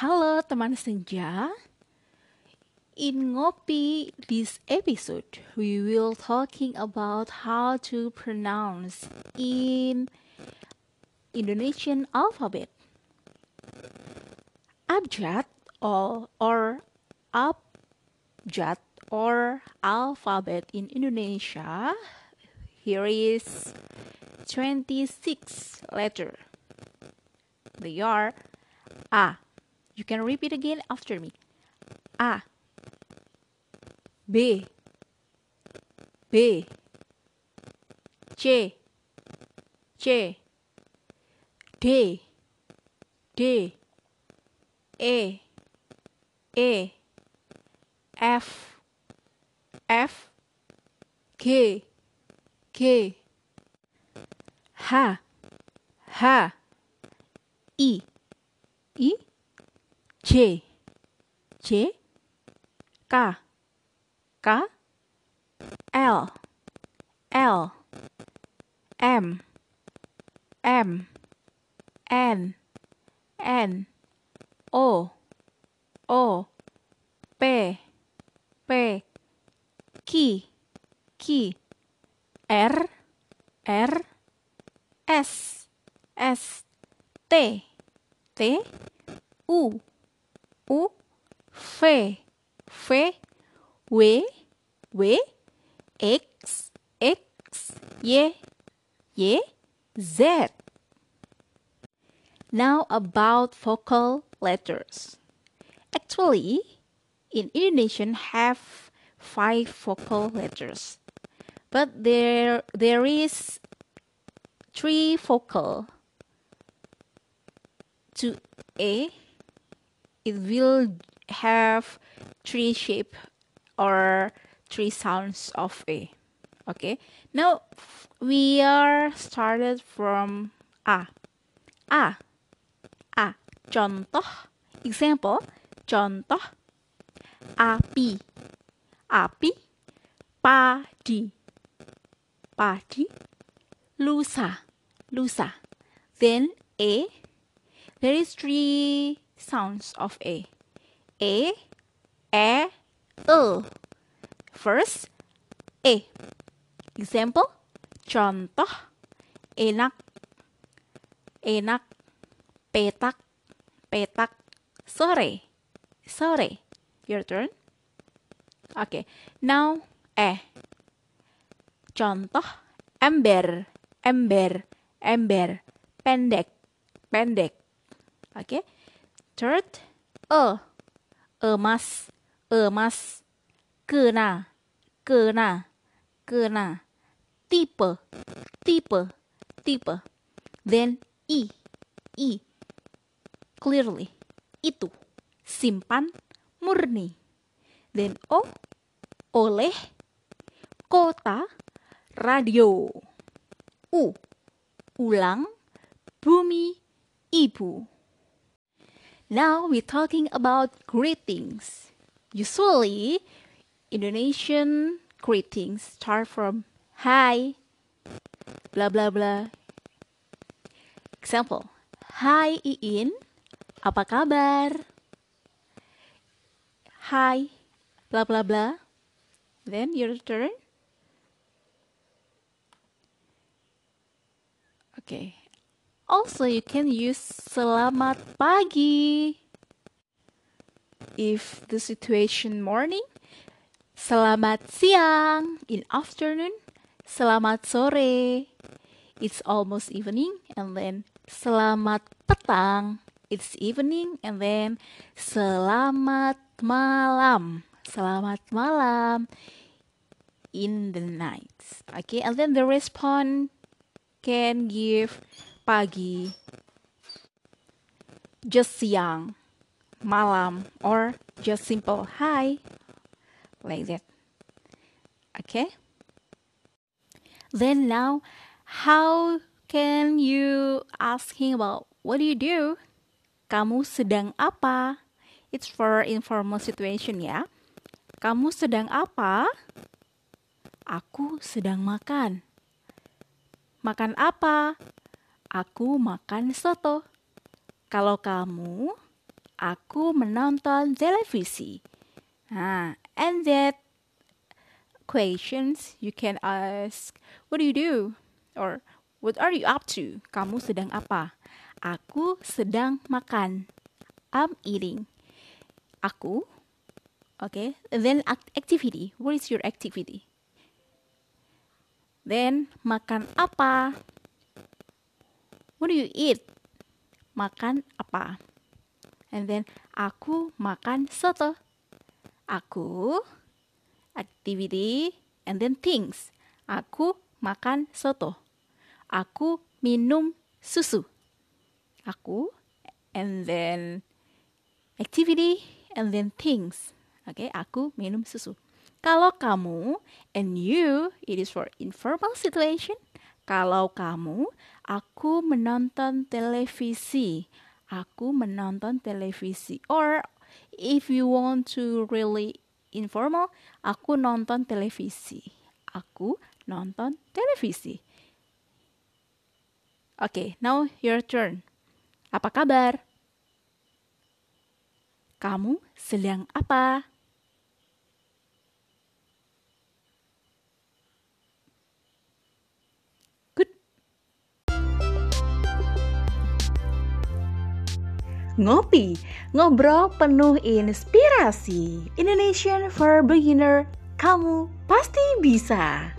Halo teman senja. In Ngopi this episode, we will talking about how to pronounce in Indonesian alphabet. Abjad or, or abjad or alphabet in Indonesia here is 26 letter. They are A. You can repeat again after me. A. B. B. C. C. D. D. E. E. F. F. G. G. H. H. I. I. J. J. K. K. L. L. M. M. N. N. O. O. P. P. Q. Q. R. R. S. S. T. T. U. U. F. F. W. W. X. X. Y. Y. Z. Now about vocal letters. Actually, in Indonesian have five vocal letters. But there there is three vocal to A. It will have three shape or three sounds of A. Okay. Now we are started from A. A. A. Contoh. Example. Contoh. Api. Api. Padi. Padi. Lusa. Lusa. Then A. There is three sounds of A. A. E. E. First. E. Example. Contoh. Enak. Enak. Petak. Petak. Sore. Sore. Your turn. Okay. Now E. Contoh. Ember. Ember. Ember. Pendek. Pendek. Okay. Third. E. Emas. Emas. Kena. Kena. Kena. Tipe. Tipe. Tipe. Then I. I. Clearly. Itu. Simpan. Murni. Then O. Oleh. Kota. Radio. U. Ulang. Bumi. Ibu. Now we're talking about greetings. Usually, Indonesian greetings start from Hi, blah blah blah. Example, hi Iin, apa kabar? Hi, blah blah blah. Then your turn. Okay. Also, you can use selamat pagi. If the situation morning, selamat siang. In afternoon, selamat sore. It's almost evening, and then selamat petang. It's evening, and then selamat malam. Selamat malam. In the night. Okay, and then the response can give pagi, just siang, malam, or just simple hi, like that. Okay? Then now, how can you asking about what do you do? Kamu sedang apa? It's for informal situation ya. Kamu sedang apa? Aku sedang makan. Makan apa? Aku makan soto. Kalau kamu, Aku menonton televisi. Nah, and that questions you can ask, what do you do? Or what are you up to? Kamu sedang apa? Aku sedang makan. I'm eating. Aku. Okay. Then activity. What is your activity? Then makan apa? What do you eat? Makan apa? And then aku makan soto. Aku activity and then things. Aku makan soto. Aku minum susu. Aku and then activity and then things. Oke, okay, aku minum susu. Kalau kamu and you, it is for informal situation. Kalau kamu, aku menonton televisi. Aku menonton televisi. Or if you want to really informal, aku nonton televisi. Aku nonton televisi. Oke, okay, now your turn. Apa kabar? Kamu sedang apa? Ngopi, ngobrol penuh inspirasi. Indonesian for Beginner, kamu pasti bisa.